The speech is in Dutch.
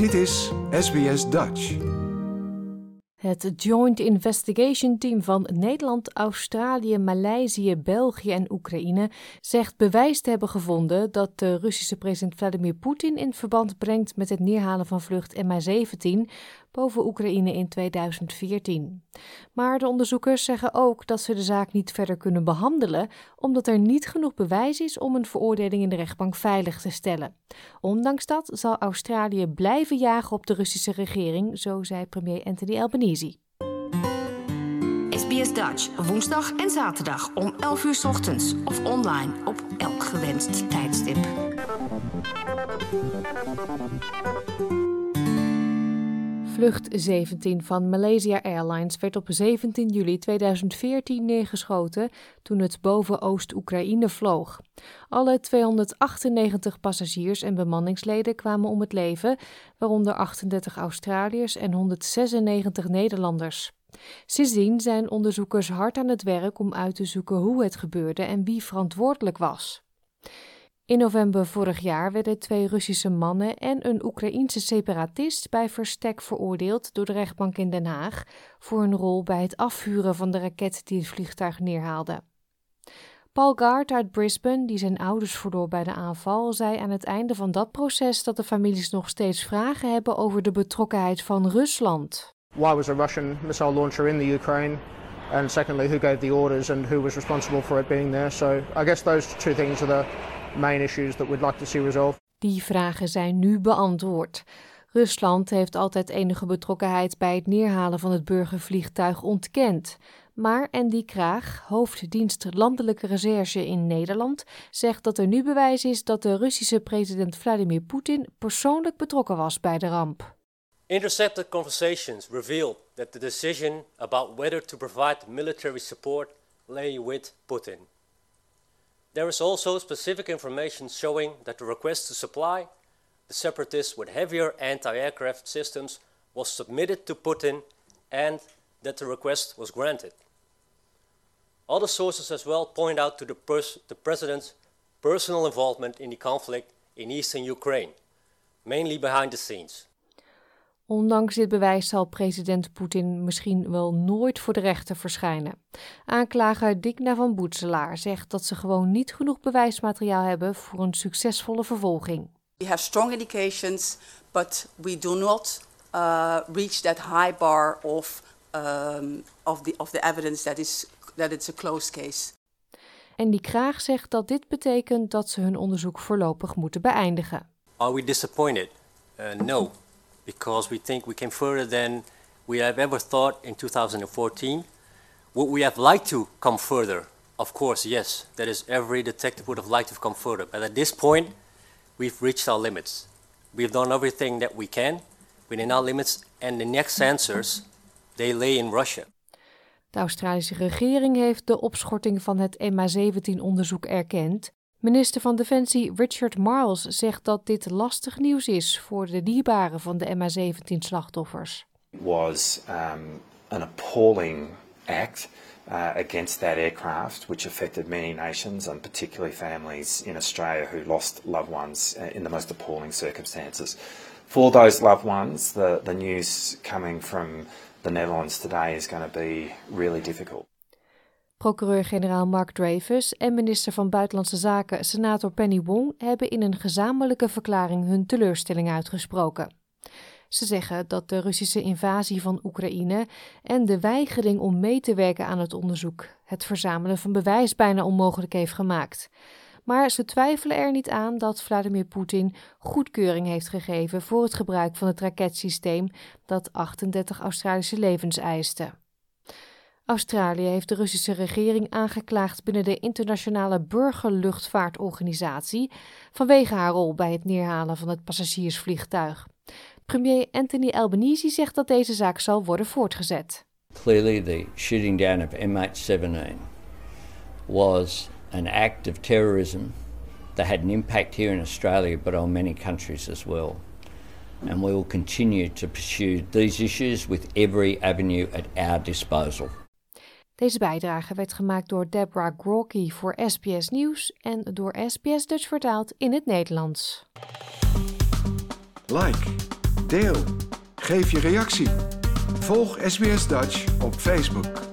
Dit is SBS Dutch. Het Joint Investigation Team van Nederland, Australië, Maleisië, België en Oekraïne zegt bewijs te hebben gevonden dat de Russische president Vladimir Poetin in verband brengt met het neerhalen van vlucht MH17 boven Oekraïne in 2014. Maar de onderzoekers zeggen ook dat ze de zaak niet verder kunnen behandelen, omdat er niet genoeg bewijs is om een veroordeling in de rechtbank veilig te stellen. Ondanks dat zal Australië blijven jagen op de Russische regering, zo zei premier Anthony Albanese. SBS Dutch, woensdag en zaterdag om 11 uur ochtends of online op elk gewenst tijdstip. Vlucht 17 van Malaysia Airlines werd op 17 juli 2014 neergeschoten toen het boven Oost-Oekraïne vloog. Alle 298 passagiers en bemanningsleden kwamen om het leven, waaronder 38 Australiërs en 196 Nederlanders. Sindsdien zijn onderzoekers hard aan het werk om uit te zoeken hoe het gebeurde en wie verantwoordelijk was. In november vorig jaar werden twee Russische mannen en een Oekraïense separatist bij verstek veroordeeld door de rechtbank in Den Haag voor hun rol bij het afvuren van de raket die het vliegtuig neerhaalde. Paul Gard uit Brisbane, die zijn ouders verloor bij de aanval, zei aan het einde van dat proces dat de families nog steeds vragen hebben over de betrokkenheid van Rusland. Why was a Russian missile launcher in the Ukraine? And secondly, who gave the orders and who was responsible for it being there? So I guess those two things are the main issues that we'd like to see resolved. Die vragen zijn nu beantwoord. Rusland heeft altijd enige betrokkenheid bij het neerhalen van het burgervliegtuig ontkend. Maar Andy Kraag, hoofddienst Landelijke Recherche in Nederland, zegt dat er nu bewijs is dat de Russische president Vladimir Poetin persoonlijk betrokken was bij de ramp. Intercepted conversations revealed that the decision about whether to provide military support lay with Putin. There is also specific information showing that the request to supply the separatists with heavier anti-aircraft systems was submitted to Putin and that the request was granted. Other sources as well point out to the, pers the president's personal involvement in the conflict in eastern Ukraine, mainly behind the scenes. Ondanks dit bewijs zal president Poetin misschien wel nooit voor de rechter verschijnen. Aanklager Digna van Boetselaar zegt dat ze gewoon niet genoeg bewijsmateriaal hebben voor een succesvolle vervolging. We have strong indications, but we do not uh, reach that high bar of, um, of, the, of the evidence that, is, that it's a closed case. En die Kraag zegt dat dit betekent dat ze hun onderzoek voorlopig moeten beëindigen. Are we disappointed? Uh, no. Because we think we came further than we have ever thought in 2014. Would we have liked to come further? Of course, yes. That is, every detective would have liked to come further. But at this point, we've reached our limits. We've done everything that we can within our limits, and the next answers, they lay in Russia. De Australische regering heeft de opschorting van het MH17-onderzoek erkend Minister van Defensie Richard Marles zegt dat dit lastig nieuws is voor de dierbaren van de MH17-slachtoffers. It was um, an appalling act uh, against that aircraft, which affected many nations and particularly families in Australia who lost loved ones uh, in the most appalling circumstances. For those loved ones, the, the news coming from the Netherlands today is going to be really difficult. Procureur-generaal Mark Dreyfus en minister van Buitenlandse Zaken senator Penny Wong hebben in een gezamenlijke verklaring hun teleurstelling uitgesproken. Ze zeggen dat de Russische invasie van Oekraïne en de weigering om mee te werken aan het onderzoek het verzamelen van bewijs bijna onmogelijk heeft gemaakt. Maar ze twijfelen er niet aan dat Vladimir Poetin goedkeuring heeft gegeven voor het gebruik van het raketsysteem dat 38 Australische levens eiste. Australië heeft de Russische regering aangeklaagd binnen de internationale burgerluchtvaartorganisatie vanwege haar rol bij het neerhalen van het passagiersvliegtuig. Premier Anthony Albanese zegt dat deze zaak zal worden voortgezet. Clearly the shooting down of MH17 was an act of terrorism that had an impact here in Australia but on many countries as well. And we will continue to pursue these issues with every avenue at our disposal. Deze bijdrage werd gemaakt door Deborah Grocki voor SBS Nieuws en door SBS Dutch vertaald in het Nederlands. Like, Deel. Geef je reactie. Volg SBS Dutch op Facebook.